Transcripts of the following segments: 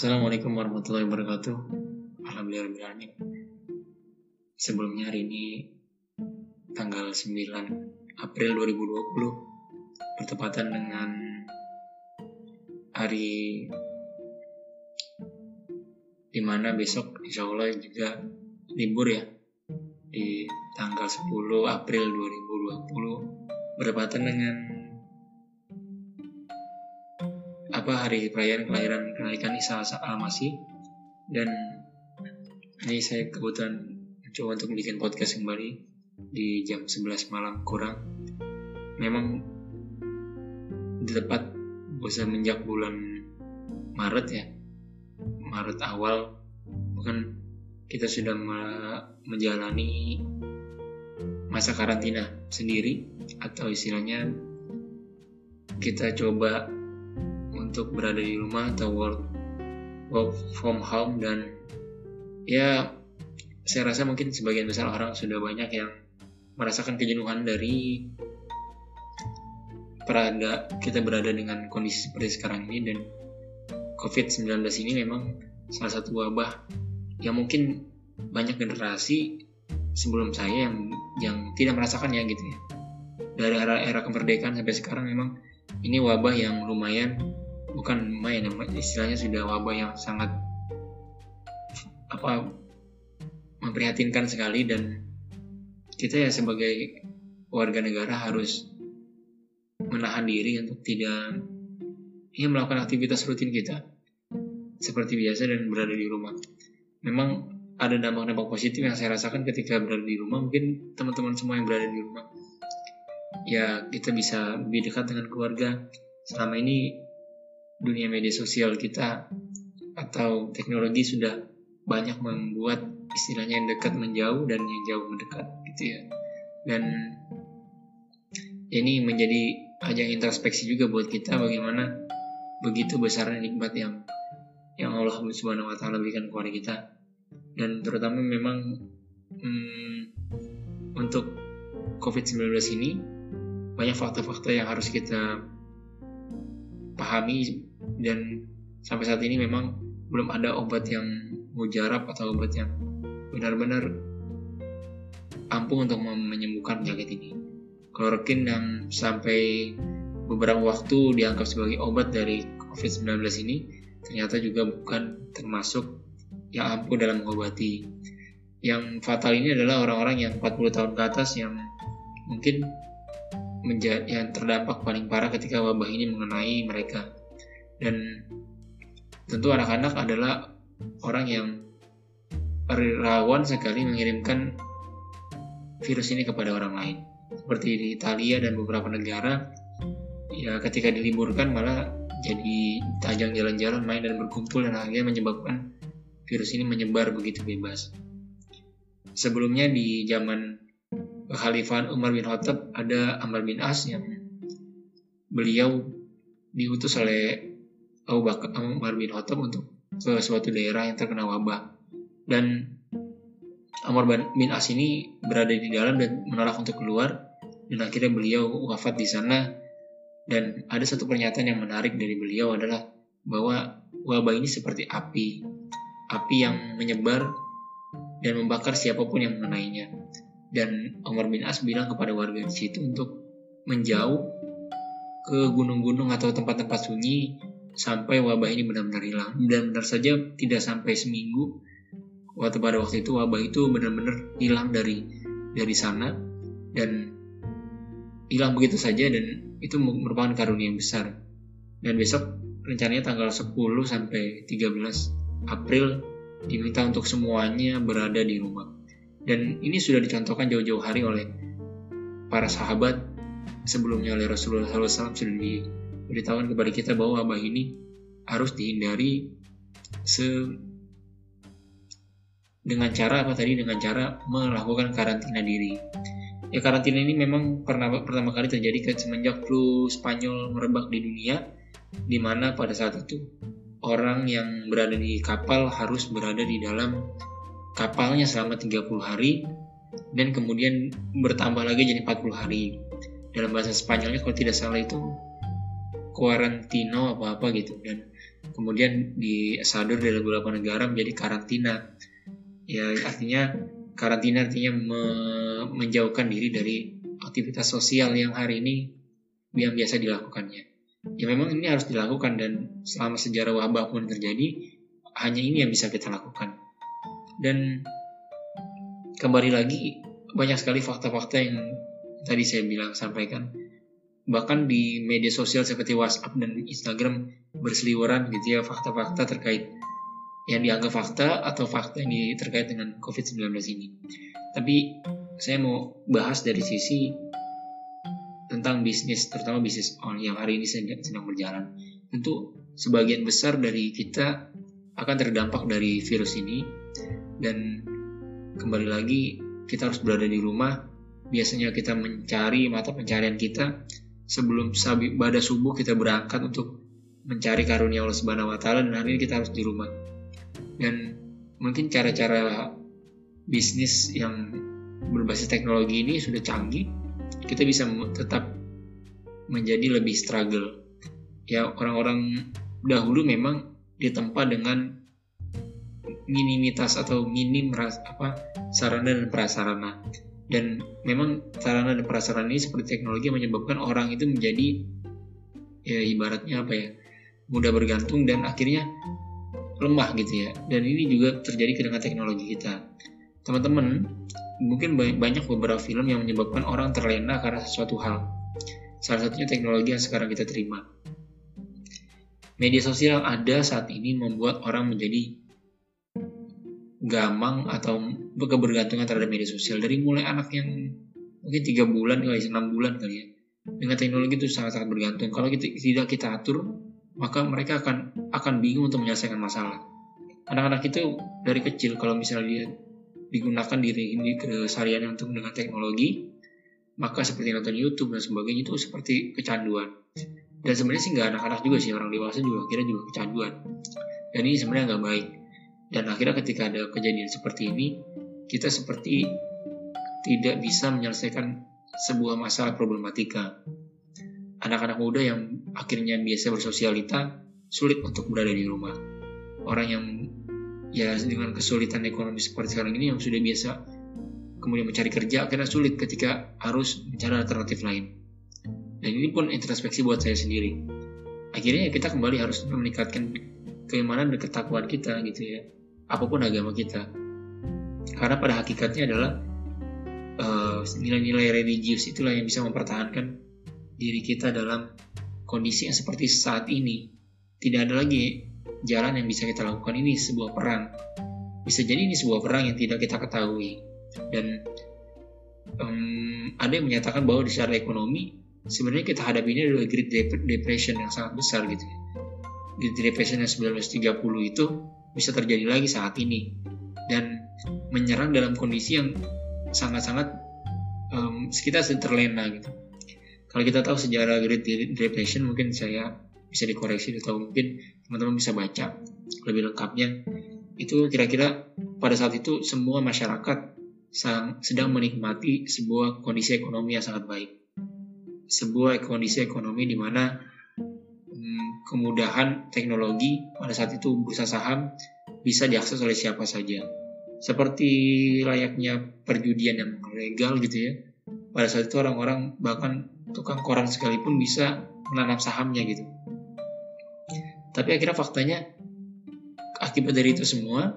Assalamualaikum warahmatullahi wabarakatuh. Alhamdulillah Sebelumnya hari ini tanggal 9 April 2020 bertepatan dengan hari di mana besok insya Allah juga libur ya di tanggal 10 April 2020 bertepatan dengan apa hari perayaan kelahiran kenaikan Isa Al-Masih dan ini saya kebetulan mencoba untuk bikin podcast kembali di jam 11 malam kurang. Memang tepat semenjak bulan Maret ya. Maret awal. Bukan kita sudah menjalani masa karantina sendiri atau istilahnya kita coba untuk berada di rumah atau work work from home dan ya saya rasa mungkin sebagian besar orang sudah banyak yang merasakan kejenuhan dari berada kita berada dengan kondisi seperti sekarang ini dan COVID-19 ini memang salah satu wabah yang mungkin banyak generasi sebelum saya yang yang tidak merasakan ya gitu ya. Dari era era kemerdekaan sampai sekarang memang ini wabah yang lumayan bukan main istilahnya sudah wabah yang sangat apa memprihatinkan sekali dan kita ya sebagai warga negara harus menahan diri untuk tidak ya melakukan aktivitas rutin kita seperti biasa dan berada di rumah. Memang ada dampak-dampak positif yang saya rasakan ketika berada di rumah. Mungkin teman-teman semua yang berada di rumah, ya kita bisa lebih dekat dengan keluarga. Selama ini dunia media sosial kita atau teknologi sudah banyak membuat istilahnya yang dekat menjauh dan yang jauh mendekat gitu ya. Dan ini menjadi ajang introspeksi juga buat kita bagaimana begitu besarnya nikmat yang yang Allah Subhanahu wa taala berikan kepada kita. Dan terutama memang hmm, untuk COVID-19 ini banyak fakta-fakta yang harus kita pahami dan sampai saat ini memang belum ada obat yang mujarab atau obat yang benar-benar ampuh untuk menyembuhkan penyakit ini. Klorokin yang sampai beberapa waktu dianggap sebagai obat dari COVID-19 ini ternyata juga bukan termasuk yang ampuh dalam mengobati. Yang fatal ini adalah orang-orang yang 40 tahun ke atas yang mungkin menjadi yang terdampak paling parah ketika wabah ini mengenai mereka dan tentu anak-anak adalah orang yang rawan sekali mengirimkan virus ini kepada orang lain. Seperti di Italia dan beberapa negara ya ketika diliburkan malah jadi tajang jalan-jalan main dan berkumpul dan akhirnya menyebabkan virus ini menyebar begitu bebas. Sebelumnya di zaman kekhalifahan Umar bin Khattab ada Amr bin As yang beliau diutus oleh Abu Bakar Umar bin Khattab untuk ke suatu daerah yang terkena wabah. Dan Amr bin As ini berada di dalam dan menolak untuk keluar. Dan akhirnya beliau wafat di sana. Dan ada satu pernyataan yang menarik dari beliau adalah bahwa wabah ini seperti api. Api yang menyebar dan membakar siapa pun yang mengenainya. Dan Umar bin As bilang kepada warga di situ untuk menjauh ke gunung-gunung atau tempat-tempat sunyi sampai wabah ini benar-benar hilang. Dan benar saja tidak sampai seminggu waktu pada waktu itu wabah itu benar-benar hilang dari dari sana dan hilang begitu saja dan itu merupakan karunia yang besar. Dan besok rencananya tanggal 10 sampai 13 April diminta untuk semuanya berada di rumah. Dan ini sudah dicontohkan jauh-jauh hari oleh para sahabat sebelumnya oleh Rasulullah SAW sudah memberitahukan kepada kita bahwa wabah ini harus dihindari se dengan cara apa tadi dengan cara melakukan karantina diri. Ya karantina ini memang pernah pertama kali terjadi semenjak flu Spanyol merebak di dunia di mana pada saat itu orang yang berada di kapal harus berada di dalam kapalnya selama 30 hari dan kemudian bertambah lagi jadi 40 hari. Dalam bahasa Spanyolnya kalau tidak salah itu Quarantino apa apa gitu. Dan kemudian di disadur dari beberapa negara menjadi karantina. Ya artinya karantina artinya me menjauhkan diri dari aktivitas sosial yang hari ini yang biasa dilakukannya. Ya memang ini harus dilakukan dan selama sejarah wabah pun terjadi hanya ini yang bisa kita lakukan. Dan kembali lagi banyak sekali fakta-fakta yang tadi saya bilang sampaikan bahkan di media sosial seperti WhatsApp dan Instagram berseliweran gitu ya fakta-fakta terkait yang dianggap fakta atau fakta yang terkait dengan COVID-19 ini. Tapi saya mau bahas dari sisi tentang bisnis, terutama bisnis on yang hari ini sedang berjalan. Tentu sebagian besar dari kita akan terdampak dari virus ini dan kembali lagi kita harus berada di rumah. Biasanya kita mencari mata pencarian kita sebelum pada subuh kita berangkat untuk mencari karunia Allah Subhanahu wa taala dan hari ini kita harus di rumah. Dan mungkin cara-cara bisnis yang berbasis teknologi ini sudah canggih kita bisa tetap menjadi lebih struggle. Ya orang-orang dahulu memang ditempa dengan minimitas atau minim apa sarana dan prasarana. Dan memang sarana dan prasarana ini seperti teknologi menyebabkan orang itu menjadi ya ibaratnya apa ya mudah bergantung dan akhirnya lemah gitu ya. Dan ini juga terjadi dengan teknologi kita. Teman-teman, mungkin banyak beberapa film yang menyebabkan orang terlena karena sesuatu hal. Salah satunya teknologi yang sekarang kita terima. Media sosial ada saat ini membuat orang menjadi gamang atau kebergantungan terhadap media sosial. Dari mulai anak yang mungkin tiga bulan kali enam bulan kali ya dengan teknologi itu sangat-sangat bergantung. Kalau kita, tidak kita atur maka mereka akan akan bingung untuk menyelesaikan masalah. Anak-anak itu dari kecil kalau misalnya dia digunakan diri ini keseharian untuk dengan teknologi maka seperti nonton YouTube dan sebagainya itu seperti kecanduan. Dan sebenarnya sih nggak anak-anak juga sih orang dewasa juga kira juga kecanduan. Dan ini sebenarnya nggak baik dan akhirnya ketika ada kejadian seperti ini kita seperti tidak bisa menyelesaikan sebuah masalah problematika anak-anak muda yang akhirnya biasa bersosialita sulit untuk berada di rumah orang yang ya dengan kesulitan ekonomi seperti sekarang ini yang sudah biasa kemudian mencari kerja akhirnya sulit ketika harus mencari alternatif lain. Dan ini pun introspeksi buat saya sendiri. Akhirnya ya kita kembali harus meningkatkan keimanan dan ketakwaan kita gitu ya. Apa pun agama kita. Karena pada hakikatnya adalah eh, nilai-nilai religius itulah yang bisa mempertahankan diri kita dalam kondisi yang seperti saat ini. Tidak ada lagi jalan yang bisa kita lakukan ini sebuah perang. Bisa jadi ini sebuah perang yang tidak kita ketahui. Dan um, ada yang menyatakan bahwa di secara ekonomi sebenarnya kita hadapi ini adalah Great Depression yang sangat besar gitu. Great Depression yang 1930 itu bisa terjadi lagi saat ini. Dan menyerang dalam kondisi yang sangat-sangat um, kita terlena gitu. Kalau kita tahu sejarah Great Depression mungkin saya bisa dikoreksi atau mungkin teman-teman bisa baca lebih lengkapnya. Itu kira-kira pada saat itu semua masyarakat sedang menikmati sebuah kondisi ekonomi yang sangat baik. Sebuah kondisi ekonomi di mana kemudahan teknologi pada saat itu bursa saham bisa diakses oleh siapa saja. Seperti layaknya perjudian yang legal gitu ya. Pada saat itu orang-orang bahkan tukang koran sekalipun bisa menanam sahamnya gitu. Tapi akhirnya faktanya akibat dari itu semua,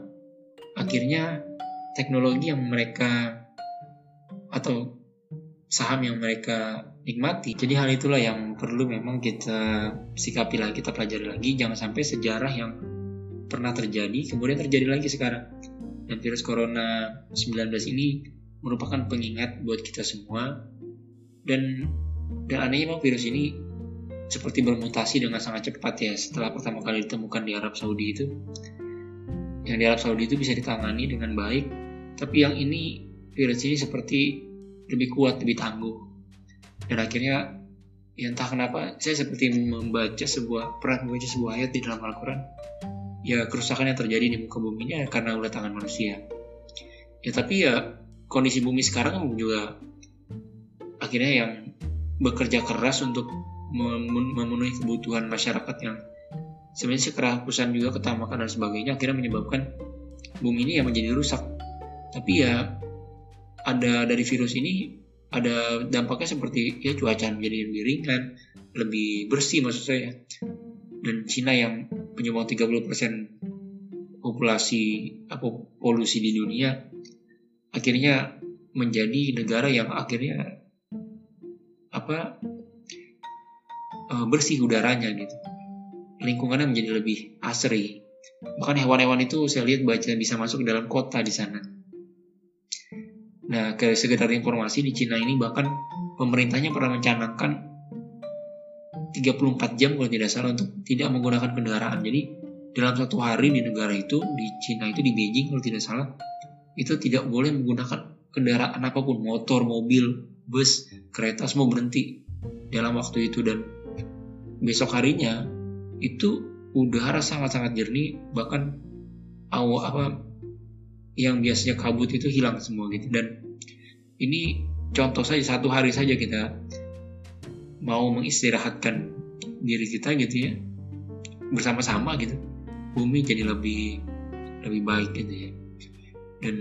akhirnya teknologi yang mereka atau saham yang mereka nikmati. Jadi hal itulah yang perlu memang kita sikapi lagi, kita pelajari lagi. Jangan sampai sejarah yang pernah terjadi kemudian terjadi lagi sekarang. Dan virus corona 19 ini merupakan pengingat buat kita semua. Dan dan anehnya memang virus ini seperti bermutasi dengan sangat cepat ya setelah pertama kali ditemukan di Arab Saudi itu yang di Arab Saudi itu bisa ditangani dengan baik tapi yang ini virus ini seperti lebih kuat lebih tangguh. Dan akhirnya ya entah kenapa saya seperti membaca sebuah pernah membaca sebuah ayat di dalam Al-Quran. Ya kerusakan yang terjadi di muka bumi ini karena ulah tangan manusia. Ya tapi ya kondisi bumi sekarang juga akhirnya yang bekerja keras untuk memenuhi kebutuhan masyarakat yang sebenarnya kerakusan juga ketamakan dan sebagainya akhirnya menyebabkan bumi ini yang menjadi rusak. Tapi ya ada dari virus ini ada dampaknya seperti ya cuaca menjadi lebih ringan lebih bersih maksud saya. Dan Cina yang penyumbang 30% populasi apa polusi di dunia akhirnya menjadi negara yang akhirnya apa uh, bersih udaranya gitu. Lingkungannya menjadi lebih asri. Bahkan hewan-hewan itu saya lihat baca bisa masuk ke dalam kota di sana nah ke sekedar informasi di Cina ini bahkan pemerintahnya pernah mencanangkan 34 jam kalau tidak salah untuk tidak menggunakan kendaraan. Jadi dalam satu hari di negara itu di Cina itu di Beijing kalau tidak salah itu tidak boleh menggunakan kendaraan apa pun motor mobil bus kereta semua berhenti dalam waktu itu. Dan besok harinya itu udara sangat-sangat jernih bahkan awal apa yang biasanya kabut itu hilang semua gitu. Dan ini contoh saja satu hari saja kita mau mengistirahatkan diri kita gitu ya. Bersama-sama gitu. Bumi jadi lebih lebih baik gitu ya. Dan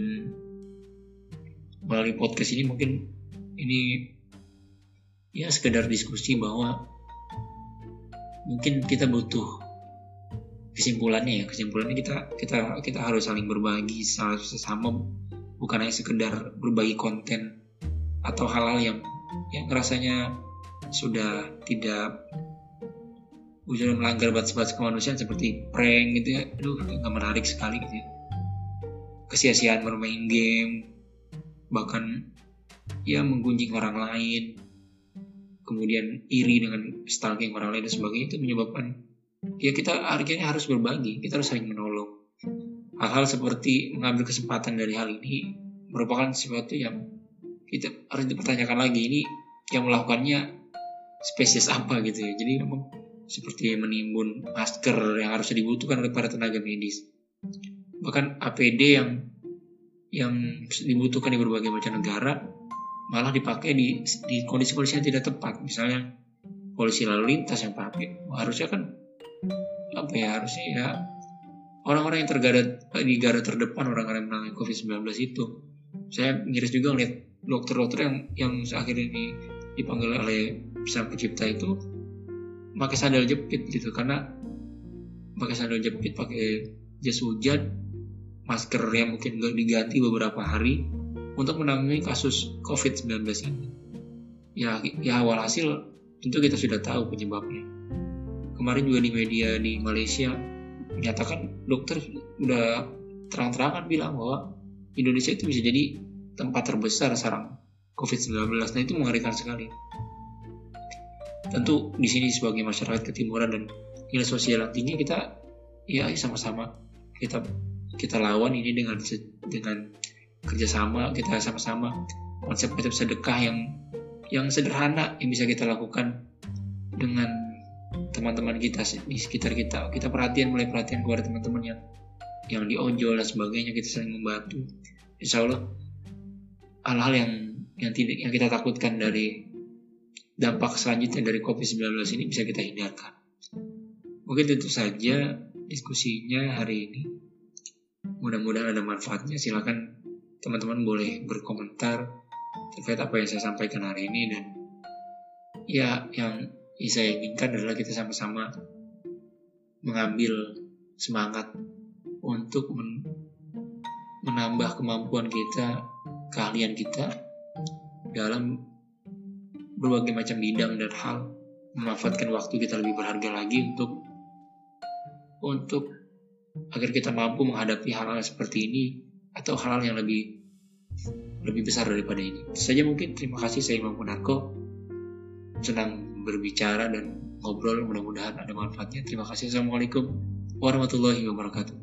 melalui podcast ini mungkin ini ya sekedar diskusi bahwa mungkin kita butuh kesimpulannya ya kesimpulannya kita kita kita harus saling berbagi salah sesama bukan hanya sekedar berbagi konten atau hal-hal yang yang rasanya sudah tidak sudah melanggar batas-batas kemanusiaan seperti prank gitu ya. Aduh nggak menarik sekali gitu ya. Kesia-siaan bermain game bahkan ya menggunjing orang lain kemudian iri dengan stalking orang lain dan sebagainya itu menyebabkan ya kita akhirnya harus berbagi kita harus saling menolong. Hal-hal seperti mengambil kesempatan dari hal ini merupakan sesuatu yang kita harus dipertanyakan lagi ini yang melakukannya spesies apa gitu ya. Jadi memang seperti menimbun masker yang harus dibutuhkan oleh para tenaga medis. Bahkan APD yang yang dibutuhkan di berbagai macam negara malah dipakai di di kondisi-kondisi yang tidak tepat. Misalnya polisi lalu lintas yang pakai. Harusnya kan apa ya harusnya ya orang-orang yang tergada di garda terdepan orang-orang yang menangani COVID-19 itu saya miris juga ngeliat dokter-dokter yang yang akhirnya ini dipanggil oleh sang pencipta itu pakai sandal jepit gitu karena pakai sandal jepit pakai jas hujan masker yang mungkin gak diganti beberapa hari untuk menangani kasus COVID-19 ini. Ya, ya awal hasil tentu kita sudah tahu penyebabnya. Kemarin juga di media di Malaysia menyatakan dokter udah terang-terangan bilang bahwa Indonesia itu bisa jadi tempat terbesar sarang COVID-19. Nah itu mengerikan sekali. Tentu di sini sebagai masyarakat ketimuran dan nilai sosial tinggi kita ya sama-sama kita kita lawan ini dengan dengan kerjasama kita sama-sama konsep-konsep sedekah yang yang sederhana yang bisa kita lakukan dengan teman-teman kita di sekitar kita. Kita perhatian mulai perhatian kepada teman-teman yang yang di ojol dan sebagainya kita saling membantu. Insya Allah hal-hal yang yang tidak yang kita takutkan dari dampak selanjutnya dari COVID-19 ini bisa kita hindarkan. Mungkin itu saja diskusinya hari ini mudah-mudahan ada manfaatnya. Silakan teman-teman boleh berkomentar terkait apa yang saya sampaikan hari ini dan ya yang saya inginkan adalah kita sama-sama mengambil semangat untuk men menambah kemampuan kita, keahlian kita dalam berbagai macam bidang dan hal, memanfaatkan waktu kita lebih berharga lagi untuk untuk agar kita mampu menghadapi hal-hal seperti ini atau hal, -hal yang lebih lebih besar daripada ini. Itu saja mungkin terima kasih saya Imam. Senang berbicara dan ngobrol mudah-mudahan ada manfaatnya. Terima kasih. Assalamualaikum warahmatullahi wabarakatuh.